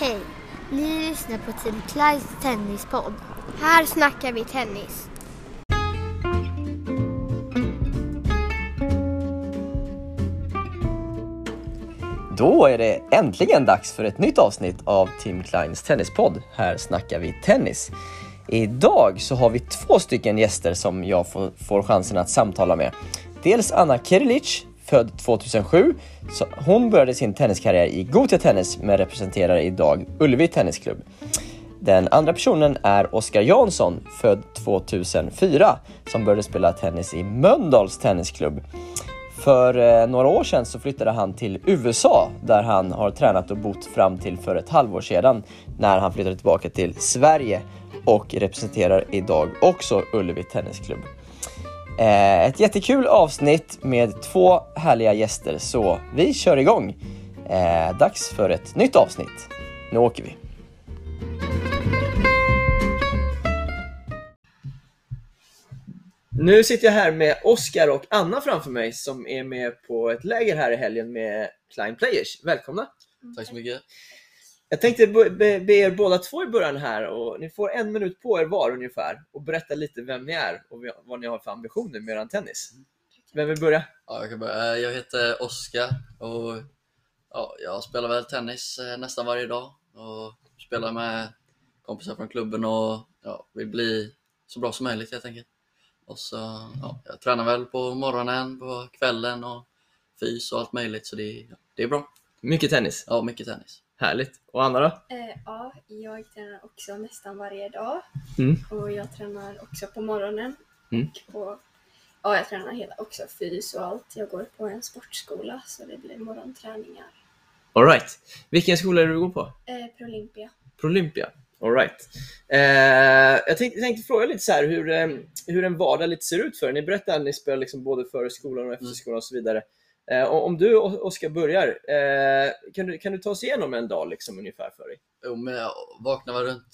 Hej! Ni lyssnar på Team Clydes tennispodd. Här snackar vi tennis. Då är det äntligen dags för ett nytt avsnitt av Tim Kleins tennispodd. Här snackar vi tennis. Idag så har vi två stycken gäster som jag får, får chansen att samtala med. Dels Anna Kirilic, född 2007. Så hon började sin tenniskarriär i Gotia Tennis men representerar idag Ullevi Tennisklubb. Den andra personen är Oskar Jansson, född 2004, som började spela tennis i Mölndals Tennisklubb. För eh, några år sedan så flyttade han till USA där han har tränat och bott fram till för ett halvår sedan när han flyttade tillbaka till Sverige och representerar idag också Ullevi Tennisklubb. Eh, ett jättekul avsnitt med två härliga gäster så vi kör igång. Eh, dags för ett nytt avsnitt. Nu åker vi! Nu sitter jag här med Oskar och Anna framför mig som är med på ett läger här i helgen med Klein Players. Välkomna! Tack så mycket. Jag tänkte be, er båda två i början här och ni får en minut på er var ungefär och berätta lite vem ni är och vad ni har för ambitioner med er tennis. Vem vill börja? Ja, jag, kan börja. Jag heter Oskar och ja, jag spelar väl tennis eh, nästan varje dag och spelar med kompisar från klubben och ja, vill bli så bra som möjligt helt enkelt. Och så, ja, jag tränar väl på morgonen, på kvällen och fys och allt möjligt så det, ja, det är bra. Mycket tennis. Ja, mycket tennis. Härligt. Och Anna då? Eh, ja, jag tränar också nästan varje dag. Mm. Och jag tränar också på morgonen. Mm. Och på, ja, jag tränar hela, också fys och allt. Jag går på en sportskola så det blir morgonträningar. All right. Vilken skola är det du går på? Eh, Prolympia. Prolympia. All right. Eh, jag tänkte, tänkte fråga lite så här hur, eh, hur en vardag lite ser ut för er. Ni berättade att ni spelar liksom både före skolan och efter Mm. skolan och så vidare. Eh, om du Oskar börjar, eh, kan, du, kan du ta oss igenom en dag liksom ungefär för dig? Jo, men jag vaknar väl runt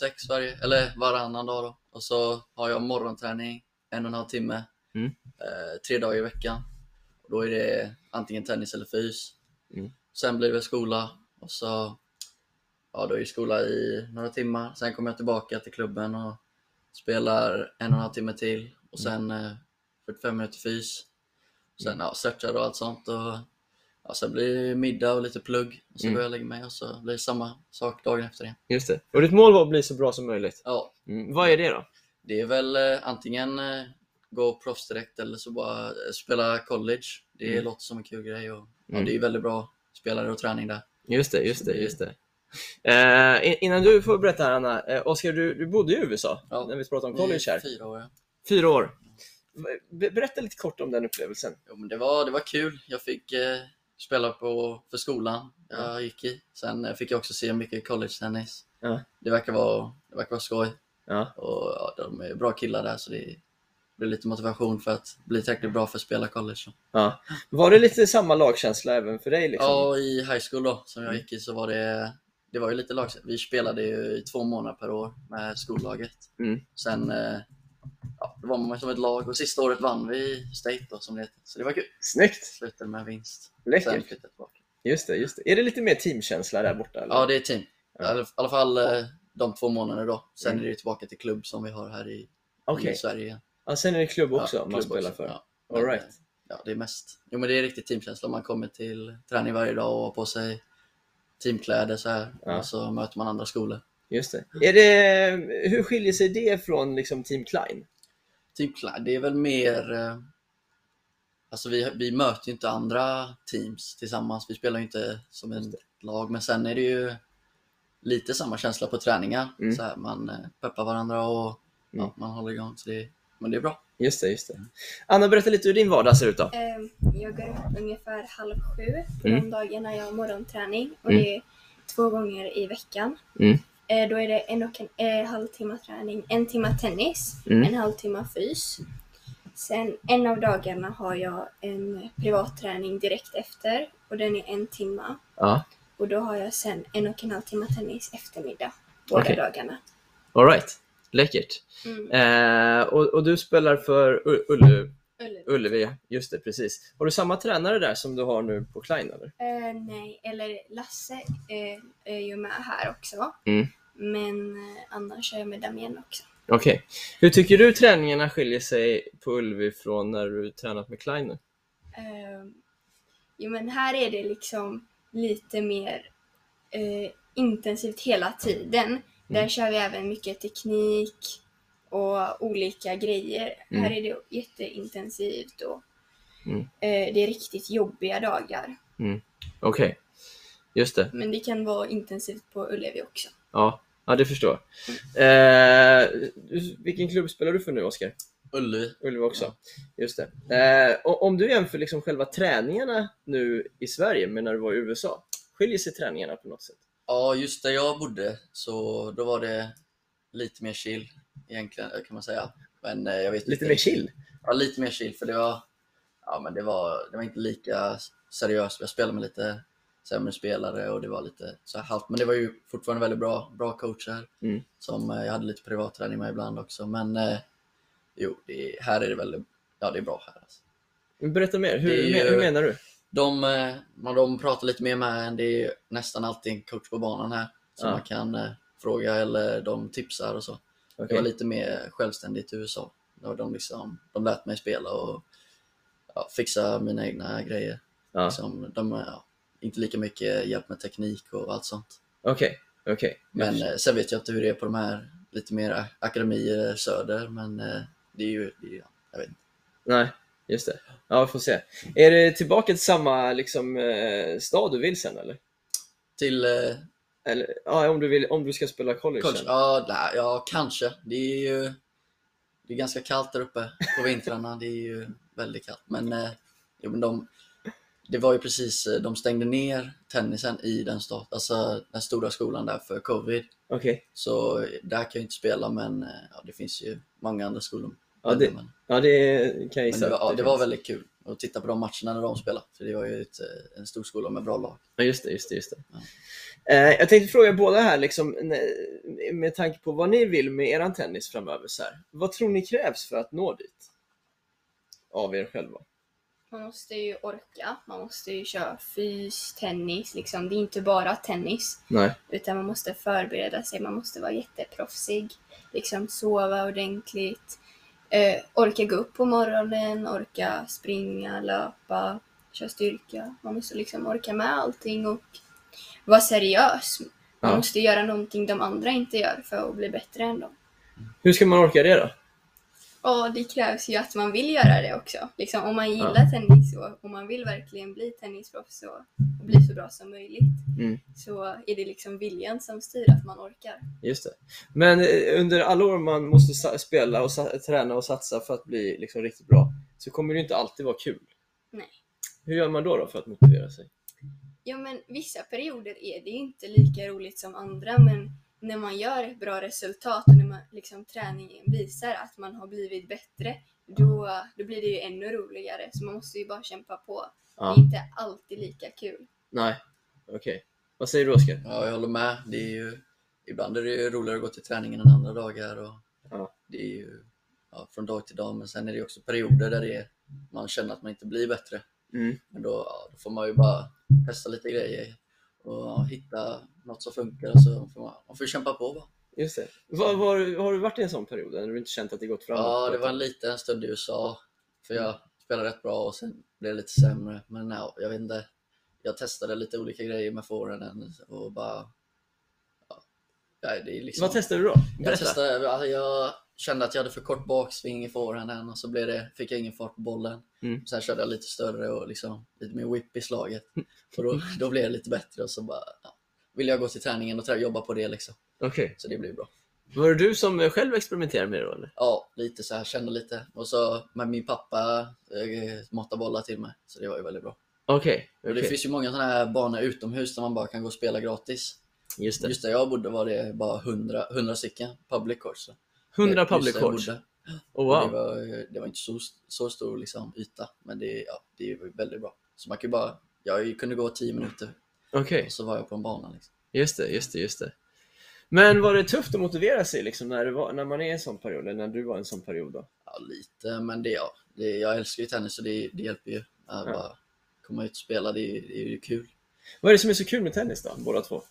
sex varje, eller varannan dag då. Och så har jag morgonträning en och en halv timme, Mm. eh, tre dagar i veckan. Och då är det antingen tennis eller fys. Mm. Sen blir det skola och så, ja då är det skola i några timmar. Sen kommer jag tillbaka till klubben och spelar en och en halv timme till. Och sen eh, 45 minuter fys. Sen ja, stretchar och allt sånt. Och, ja, sen blir det middag och lite plugg. Och så Mm. går jag och lägger mig och så blir det samma sak dagen efter igen. Just det. Och ditt mål var att bli så bra som möjligt. Ja, Mm. Vad är det då? det är väl eh, antingen eh, gå proffs direkt eller så bara eh, spela college. Det Mm. låter som en kul grej och ja, Mm. det är väldigt bra spelare och träning där. Just det, just det, just det. Eh, in- innan du får berätta här Anna, eh, Oskar du, du bodde i USA Ja. när vi pratade om college här. Fyra år. ja. Fyra år. Be- Berätta lite kort om den upplevelsen. Jo, men det, var, det var kul. Jag fick eh, spela på, för skolan jag gick i. Sen eh, fick jag också se mycket college-tennis. Ja. Det, verkar vara, det verkar vara skoj. Ja. Och ja, de är bra killar där så det blir lite motivation för att bli tillräckligt bra för att spela college. Ja. Var det lite samma lagkänsla även för dig? Liksom? Ja, i high school då, som jag Mm. gick i, så var det, det var ju lite lag. Vi spelade ju i två månader per år med skollaget. Mm. Sen eh, ja, då var man som ett lag och sista året vann vi State då, som det heter. Så det var kul. Snyggt! Slutade med vinst. Läckert! Just det, just det. Är det lite mer teamkänsla där borta? Eller? Ja, det är team. Ja. I alla- fall eh, de två månaderna då. Sen Mm. är det tillbaka till klubb som vi har här i, Okej. i Sverige. igen. Ja, sen är det klubb också Ja, man klubb spelar också, för. Ja. All right. eh, Ja, det är mest. Jo, men det är riktigt teamkänsla. Man kommer till träning varje dag och har på sig teamkläder så här. Ja. Och så möter man andra skolor. Just det. Är det. Hur skiljer sig det från liksom, Team Klein? Teamkläder, det är väl mer... eh, Alltså vi, vi möter ju inte andra teams tillsammans. Vi spelar ju inte som ett lag. Men sen är det ju lite samma känsla på träningar. Mm. Så här, man eh, peppar varandra och Mm. ja, man håller igång. Så det, men det är bra. Just det, just det. Anna, berätta lite hur din vardag ser ut då. Eh, jag går upp ungefär halv sju på Mm. de dagarna jag har morgonträning. Och Mm. det är två gånger i veckan. Eh, då är det en och en eh, halvtimme träning, en timme tennis, Mm. en halvtimme fys. Sen en av dagarna har jag en privatträning direkt efter och den är en timme. Ja, Och då har jag sen en och en halv timme tennis eftermiddag båda Okej. dagarna. all right. Läckert. Mm. Eh, och, och du spelar för Ullevi. Ullevi, just det, precis. Har du samma tränare där som du har nu på Klein eller? Eh, nej, eller Lasse eh, är ju med här också. Mm. Men eh, annars är jag med Damien också. Okej. Hur tycker du träningarna skiljer sig på Ullevi från när du tränat med Klein nu? Eh, jo men här är det liksom lite mer eh, intensivt hela tiden. Där kör vi även mycket teknik och olika grejer. Mm. Här är det jätteintensivt och Mm. eh, det är riktigt jobbiga dagar. Okej, just det. Men det kan vara intensivt på Ullevi också. Ja, ja det förstår jag. Eh, vilken klubb spelar du för nu Oskar? Ullevi. Ullevi också. Just det. Eh, om du jämför liksom själva träningarna nu i Sverige med när du var i USA, skiljer sig träningarna på något sätt? Ja, just där jag bodde så då var det lite mer chill egentligen kan man säga. Men eh, jag vet Lite inte mer chill? Ja, lite mer chill för det var, ja, men det var, det var inte lika seriöst. Jag spelade med lite sämre spelare och det var lite så här halvt. Men det var ju fortfarande väldigt bra, bra coacher Mm. som eh, jag hade lite privatträning med ibland också. Men eh, jo, det, här är det väldigt, ja det är bra här. Alltså. Berätta mer, hur, ju- hur menar du? De, eh, man- de pratar lite mer med en. Det är nästan alltid en coach på banan här som Ja. man kan eh, fråga eller de tipsar och så. Okej. Det var lite mer självständigt i USA. Då de, liksom, de lät mig spela och ja, fixa mina egna grejer. Ja. Liksom, de ja, inte lika mycket hjälp med teknik och allt sånt. Okej, okej. Men eh, sen vet jag inte hur det är på de här lite mer akademier söder. Men eh, det är ju, det är, jag vet inte. Nej, just det. Ja, vi får se. Är det tillbaka till samma liksom, eh, stad du vill sen eller? Till eh, eller ja, om, du vill, om du ska spela college sen? ja, nej, ja kanske. Det är ju det är ganska kallt där uppe på vintrarna. Det är ju väldigt kallt. Men, eh, jo, men de, det var ju precis, eh, de stängde ner tennisen i den, stad, alltså, den stora skolan där för covid. Okej. Så där kan jag inte spela men eh, ja, det finns ju många andra skolor. Ja, det- men, Ja, det kan jag gissa. det, ja, det var väldigt kul att titta på de matcherna när de spelade. För det var ju ett, eh, en stor skola med bra lag. Ja, just det. Just det, just det. Ja. Eh, jag tänkte fråga båda här, liksom, med tanke på vad ni vill med eran tennis framöver. Så här. Vad tror ni krävs för att nå dit? Av er själva. Man måste ju orka, man måste ju köra fys, tennis, liksom. det är inte bara tennis. Nej. Utan man måste förbereda sig, man måste vara jätteproffsig. Liksom sova ordentligt. Eh, orka gå upp på morgonen, orka springa, löpa, köra styrka. Man måste liksom orka med allting och vara seriös. Man Ja. måste göra någonting de andra inte gör för att bli bättre än dem. Hur ska man orka det då? Och det krävs ju att man vill göra det också. Liksom, om man gillar tennis och om man vill verkligen bli tennisproffs och, och bli så bra som möjligt Mm. så är det liksom viljan som styr att man orkar. Just det. Men eh, under alla år man måste spela och träna och satsa för att bli liksom riktigt bra så kommer det inte alltid vara kul. Nej. Hur gör man då, då för att motivera sig? Ja men vissa perioder är det inte lika roligt som andra men när man gör ett bra resultat och när man, liksom, träningen visar att man har blivit bättre då, då blir det ju ännu roligare så man måste ju bara kämpa på. Det Ja. är inte alltid lika kul. Nej. Okej. Vad säger du Oskar? Ja, jag håller med. Det är ju, ibland är det ju roligare att gå till träningen än andra dagar. Och Ja. Det är ju ja, från dag till dag. Men sen är det ju också perioder där det är, man känner att man inte blir bättre. Mm. Men då, ja, då får man ju bara testa lite grejer och hitta något som funkar. Och så får man, man får kämpa på bara. Just det. Var, var, har du varit i en sån period när du inte känt att det gått framåt? Ja, det var en liten stund i USA. För jag spelade rätt bra och sen blev det lite sämre. Men ja, jag vet inte. Jag testade lite olika grejer med forehanden och bara... Ja, det är liksom... Vad testade du då? Jag, Berätta. testade, alltså jag kände att jag hade för kort baksving i forehanden och så blev det, fick jag ingen fart på bollen. Mm. Sen körde jag lite större och liksom, lite mer whip i slaget. Och då, då blev det lite bättre och så bara ja, ville jag gå till träningen och jobba på det liksom. Okej. Så det blev bra. Var det du som eh, själv experimenterade med det eller? Ja, lite så här, kände lite. Och så med min pappa eh, måttade bollar till mig. Så det var ju väldigt bra. Okej. Och det finns ju många sådana här banor utomhus där man bara kan gå och spela gratis. Just det. Just där jag bodde var det bara 100, 100 stycken public courts. Så 100 just public courts. Oh, Och Det, wow. var, det var inte så, så stor liksom, yta, men det, ja, det är väldigt bra. Så man kan bara, jag kunde gå 10 minuter Okej. och så var jag på en bana. Liksom. Just det, just det, just det. Men var det tufft att motivera sig liksom när, var, när man är i en sån period, eller när du var i en sån period då? Ja, lite, men det, ja, det, jag älskar ju tennis så det, det hjälper ju. Att Ja. bara komma ut och spela, det, är- det är ju kul. Vad är det som är så kul med tennis då, båda två?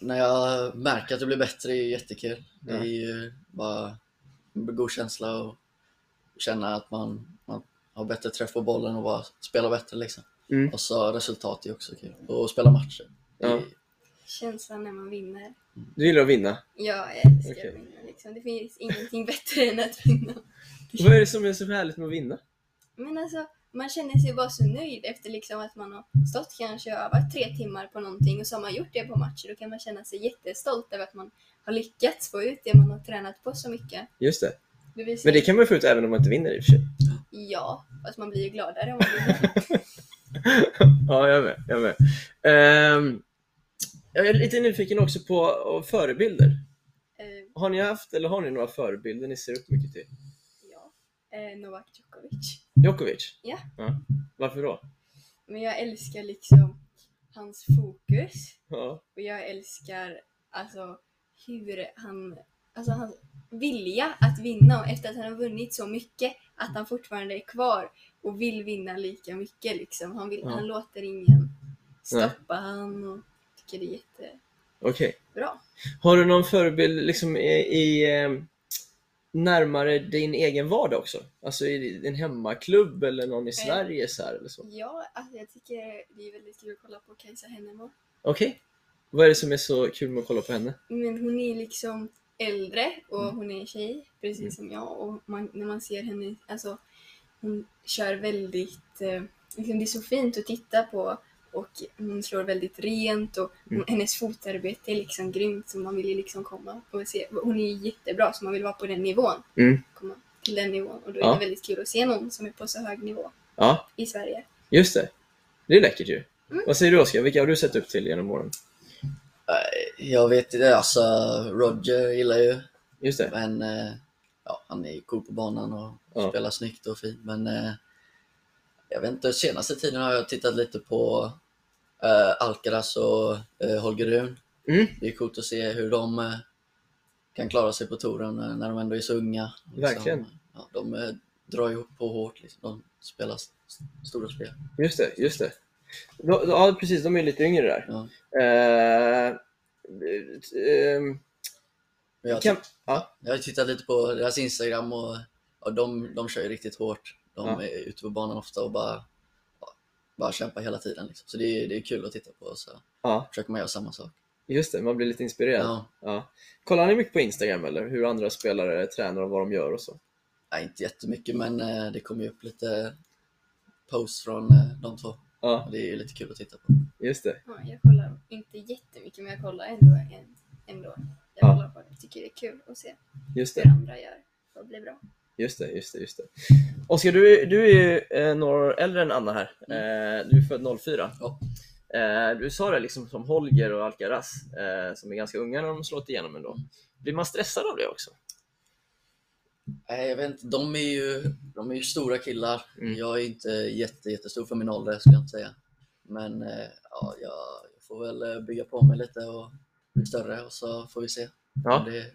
När jag märker att det blir bättre är jättekul. Det Ja. är ju bara en god känsla och känna att man, man har bättre träff på bollen och bara spela bättre liksom. Mm. Och så resultat är också kul. Och spela matcher. Ja. Känslan när man vinner. Du gillar att vinna. Jag älskar Okej. att vinna. Liksom. Det finns ingenting bättre än att vinna. Vad är det som är så härligt med att vinna? Men alltså, man känner sig bara så nöjd efter liksom att man har stått kanske och övat tre timmar på någonting och så har man gjort det på matcher. Då kan man känna sig jättestolt över att man har lyckats få ut det man har tränat på så mycket. Just det. Det Men det kan man få ut även om man inte vinner i och för sig. Ja, fast man blir ju gladare om man vinner. ja, jag med. Jag med. Ehm, jag är lite nyfiken också på förebilder. Eh, Har ni haft, eller har ni några förebilder ni ser upp mycket till? Ja, eh, Novak Djokovic. Djokovic? Ja. Varför då? Men jag älskar liksom hans fokus Ja. och jag älskar alltså hur han, alltså hans vilja att vinna och efter att han har vunnit så mycket att han fortfarande är kvar och vill vinna lika mycket liksom. Han, vill, Ja. han låter ingen stoppa han och tycker det är jättebra. Okej. Har du någon förebild liksom i, i eh, närmare din egen vardag också? Alltså i din hemmaklubb eller någon i Sverige så här eller så? Ja, alltså jag tycker det är väldigt kul att kolla på Kajsa Hennemo. Okej. Vad är det som är så kul med att kolla på henne? Men hon är liksom äldre och Mm. hon är tjej, precis Mm. som jag. Och man, när man ser henne, alltså hon kör väldigt, eh, liksom det är så fint att titta på och hon slår väldigt rent och hon, Mm. hennes fotarbete är liksom grymt så man vill ju liksom komma och se. Hon är jättebra så man vill vara på den nivån. Mm. Komma till den nivån och då är Ja. det väldigt kul att se någon som är på så hög nivå Ja, i Sverige. just det. Det är läckert ju. Mm. Vad säger du Oskar? Vilka har du sett upp till genom åren? Nej, Jag vet inte, alltså Roger gillar ju. Just det. Men eh, ja, han är ju cool på banan och Ja. spelar snyggt och fint. Men eh, jag vet inte, senaste tiden har jag tittat lite på eh, Alcaraz och eh, Holger Rune. Mm. Det är coolt att se hur de eh, kan klara sig på touren eh, när de ändå är så unga. Verkligen. Ja, de eh, drar ju på hårt, liksom. de spelar st- stora spel. Just det, just det. Då- Ja, precis. De är lite yngre där. Ja. Ehm, Men jag, kan, ja, jag har tittat lite på deras Instagram och, och de, de kör ju riktigt hårt. De Ja. är ute på banan ofta och bara, ja, bara kämpar hela tiden. Liksom. Så det är, det är kul att titta på. Så ja, försöker man göra samma sak. just det. Man blir lite inspirerad. Ja. Ja. Kollar ni mycket på Instagram eller? Hur andra spelare tränar och vad de gör och så? Ja, inte jättemycket men eh, det kommer ju upp lite posts från eh, de två. Ja, Och det är ju lite kul att titta på. just det. Ja, jag kollar inte jättemycket men jag kollar ändå. Ändå. Jag Ja. kollar på det. Jag tycker det är kul att se Just hur det. andra gör för att bli bra. Just det, just det, just det. Oskar, du, du är ju eh, några år äldre än Anna här. Eh, du är född 04. Ja. Eh, du sa det liksom som Holger och Alcaraz, eh, som är ganska unga när de slått igenom ändå. Blir man stressad av det också? Nej, jag vet inte. De är ju, de är ju stora killar. Mm. Jag är inte jätte, jättestor för min ålder skulle jag inte säga. Men eh, ja, jag, får väl eh, bygga på mig lite och bli större och så får vi se. Ja, Om det,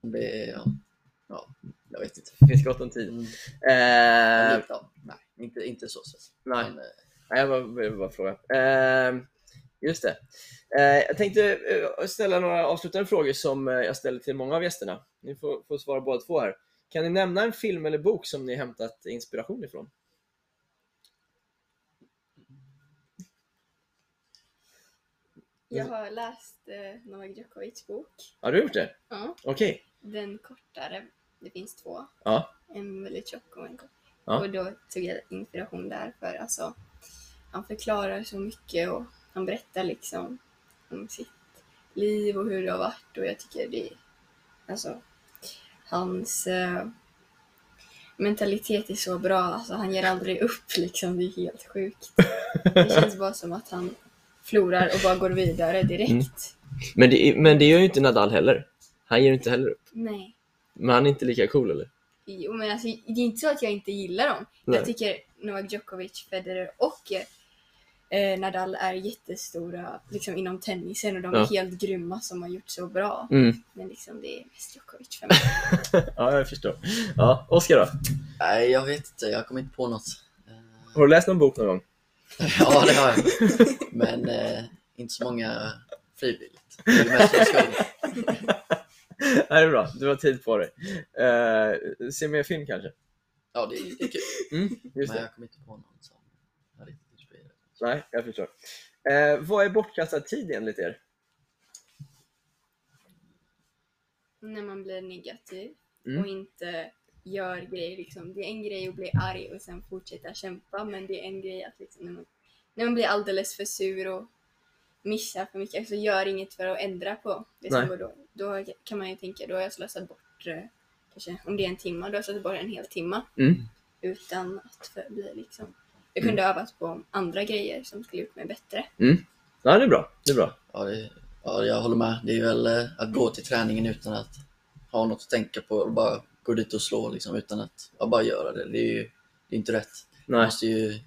om det ja, ja, jag vet inte. det finns gott om tid. Mm. Eh, Lite, ja, nej, inte, inte så stressigt. nej. Men, eh, Nej, jag bara, bara fråga. Eh, just det. Eh, jag tänkte eh, ställa några avslutande frågor som eh, jag ställer till många av gästerna. Ni får, får svara båda två här. Kan ni nämna en film eller bok som ni hämtat inspiration ifrån? Jag har läst eh, Novak Djokovics bok. Har du gjort det? Ja. Okej. Den kortare, det finns två. Ja. En väldigt tjock och en kort. Ja. Och då tog jag inspiration där för alltså, han förklarar så mycket och han berättar liksom om sitt liv och hur det har varit och jag tycker det är, alltså, hans eh, mentalitet är så bra, alltså han ger aldrig upp liksom, det är helt sjukt. Det känns bara som att han förlorar och bara går vidare direkt. Mm. Men, det, men det gör ju inte Nadal heller. Han ger inte heller upp. Nej. Men han är inte lika cool eller? Jo, men alltså, det är inte så att jag inte gillar dem. Nej. Jag tycker Novak Djokovic, Federer och eh, Nadal är jättestora liksom, inom tennisen och de Ja. är helt grymma som har gjort så bra. Mm. Men liksom det är mest Djokovic för mig. ja, jag förstår. Ja, Oskar då? Nej, jag vet inte. Jag kommer inte på något. Eh, Har du läst någon bok någon gång? Ja, det har jag. Men eh, inte så många frivilligt. Det är mest för det är bra. Du har tid på dig. Uh, se mer film kanske? Ja, det, är- det är kul. Mm, just Men det. jag kommer inte på någon som jag riktigt inspirerad. Nej, jag förstår. Eh, vad är bortkastad tid enligt er? När man blir negativ Mm. och inte gör grejer. Liksom. Det är en grej att bli arg och sen fortsätta kämpa men det är en grej att liksom, när, man, när man blir alldeles för sur och missar för mycket så gör inget för att ändra på det som Nej. går då. Då kan man ju tänka, då har jag slösat bort eh, kanske om det är en timme, då har jag slösat bort en hel timme Mm. utan att för, bli liksom jag kunde övat på andra grejer som skulle gjort mig bättre. Ja, det är bra. Det är bra. Ja, det, ja, jag håller med. Det är väl eh, att gå till träningen utan att ha något att tänka på och bara gå dit och slå liksom, utan att ja, bara göra det. Det är ju det är inte rätt. Man Nej. måste ju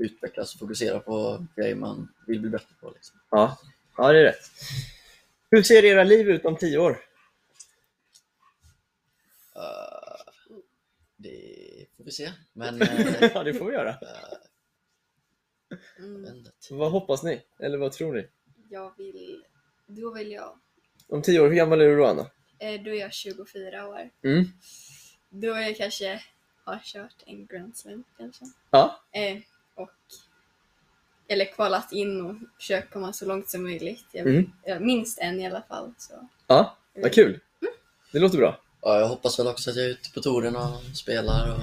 utvecklas och fokusera på grejer man vill bli bättre på. Liksom. Ja. ja, det är rätt. Hur ser era liv ut om tio år? Eh, det får vi se. Men eh, ja, det får vi göra. Mm. Vad hoppas ni? Eller vad tror ni? Jag vill, då vill jag, Om tio år, hur gammal är du då, Anna? eh, då är jag 24 år. Mm. Då är jag kanske har kört en Grand Slam kanske. Ja. Eh, och, eller kvalat in och försökt komma så långt som möjligt. Jag Mm. eh, minst en i alla fall. Så. Ja, vad kul. Det låter bra. Ja, jag hoppas väl också att jag är ute på touren och spelar och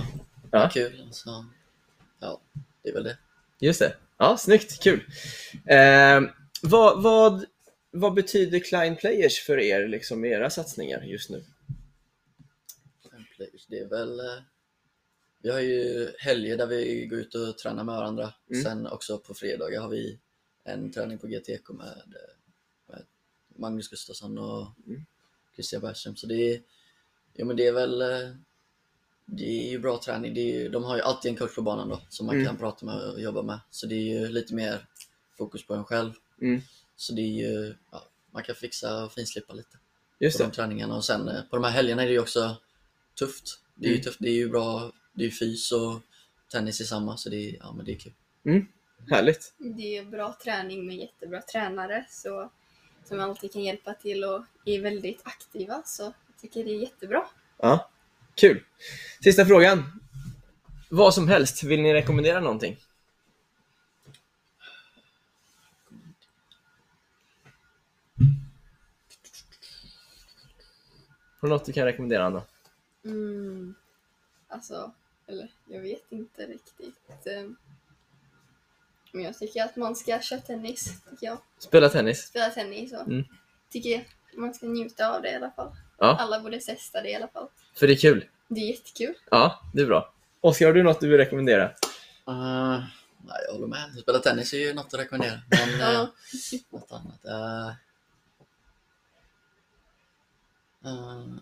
Ja. har kul. Så, ja, det är väl det. Just det. Ja, snyggt. Kul. Eh, vad, vad, vad betyder Klein Players för er, liksom era satsningar just nu? Fem players, Det är väl... Vi har ju helger där vi går ut och tränar med varandra. Mm. Sen också på fredagar har vi en träning på GTK med, med Magnus Gustafsson och Mm. Christian Bergström. Så det är, ja, men det är väl... eh, Det är ju bra träning. Det är ju, de har ju alltid en coach på banan då som man Mm. kan prata med och jobba med. Så det är ju lite mer fokus på en själv. Mm. Så det är ju, ja, man kan fixa och finslipa lite Just på det. de träningarna. Och sen eh, på de här helgerna är det ju också tufft. Det är ju Mm. tufft, det är ju bra, det är fys och tennis i samma så det är, ja, men det är kul. Härligt. Det är bra träning med jättebra tränare så, som alltid kan hjälpa till och är väldigt aktiva. Så jag tycker det är jättebra. Ja, kul. Sista frågan. Vad som helst, vill ni rekommendera någonting? Har du något du kan rekommendera, Anna? Mm. Alltså, eller jag vet inte riktigt. eh, Men jag tycker att man ska köra tennis. Tycker jag. Spela tennis? Spela tennis och Mm. tycker jag man ska njuta av det i alla fall. Ja. Alla borde testa det i alla fall. För det är kul? Det är jättekul. Ja, det är bra. Oskar, har du något du vill rekommendera? Uh, nej, jag håller med. Spela tennis är ju något att rekommendera. Men eh, Ja. något annat? Uh, uh, uh,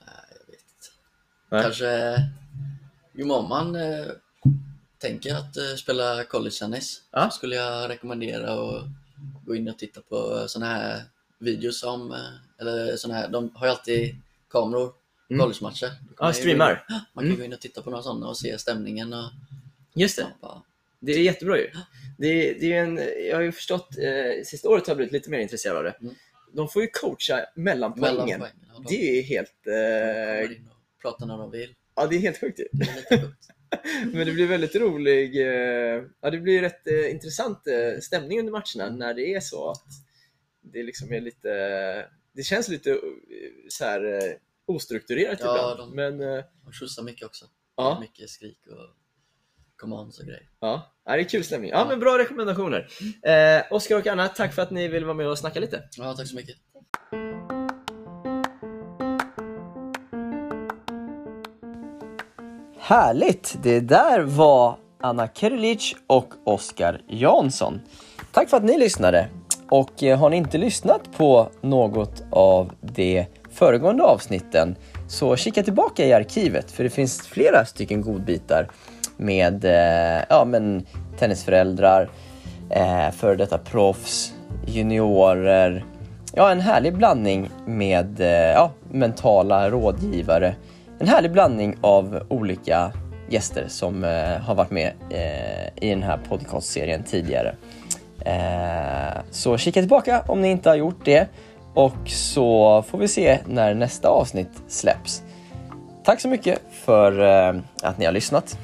nej, jag vet inte. Nej. Kanske... Jo, om man eh, tänker att eh, spela college-tennis Ja. skulle jag rekommendera att gå in och titta på sådana här videos som, eh, eller såna här, de har ju alltid kameror på Mm. college-matcher. Ja, ju gå in- streamar. Man kan Mm. gå in och titta på några sådana och se stämningen och Just det. ja, bara, Det är jättebra ju. Det är, det är en, jag har ju förstått, eh, sista året har jag blivit lite mer intresserad av det. Mm. De får ju coacha mellan mellan poängen. poängen. Ja, de Det är helt, kommer eh, pratar när de vill. ja, det är helt sjukt ju. Det är lite sjukt. Men det blir väldigt rolig, eh, ja det blir rätt eh, intressant eh, stämning under matcherna när det är så att det liksom är lite, det känns lite så här ostrukturerat Ja, ibland. de- Men De skjutsar mycket också. ja, Mycket skrik och commands och grejer. ja, ja, det är kul stämning. Ja, men bra rekommendationer. Eh, Oskar och Anna, tack för att ni ville vara med och snacka lite. Ja, tack så mycket. Härligt! Det där var Anna Kerulic och Oskar Jansson. Tack för att ni lyssnade. Och eh, har ni inte lyssnat på något av de föregående avsnitten så kika tillbaka i arkivet för det finns flera stycken godbitar med eh, ja, men tennisföräldrar, eh, före detta proffs, juniorer. Ja, en härlig blandning med eh, ja, mentala rådgivare. En härlig blandning av olika gäster som eh, har varit med eh, i den här podcastserien tidigare. Eh, så kika tillbaka om ni inte har gjort det och så får vi se när nästa avsnitt släpps. Tack så mycket för eh, att ni har lyssnat.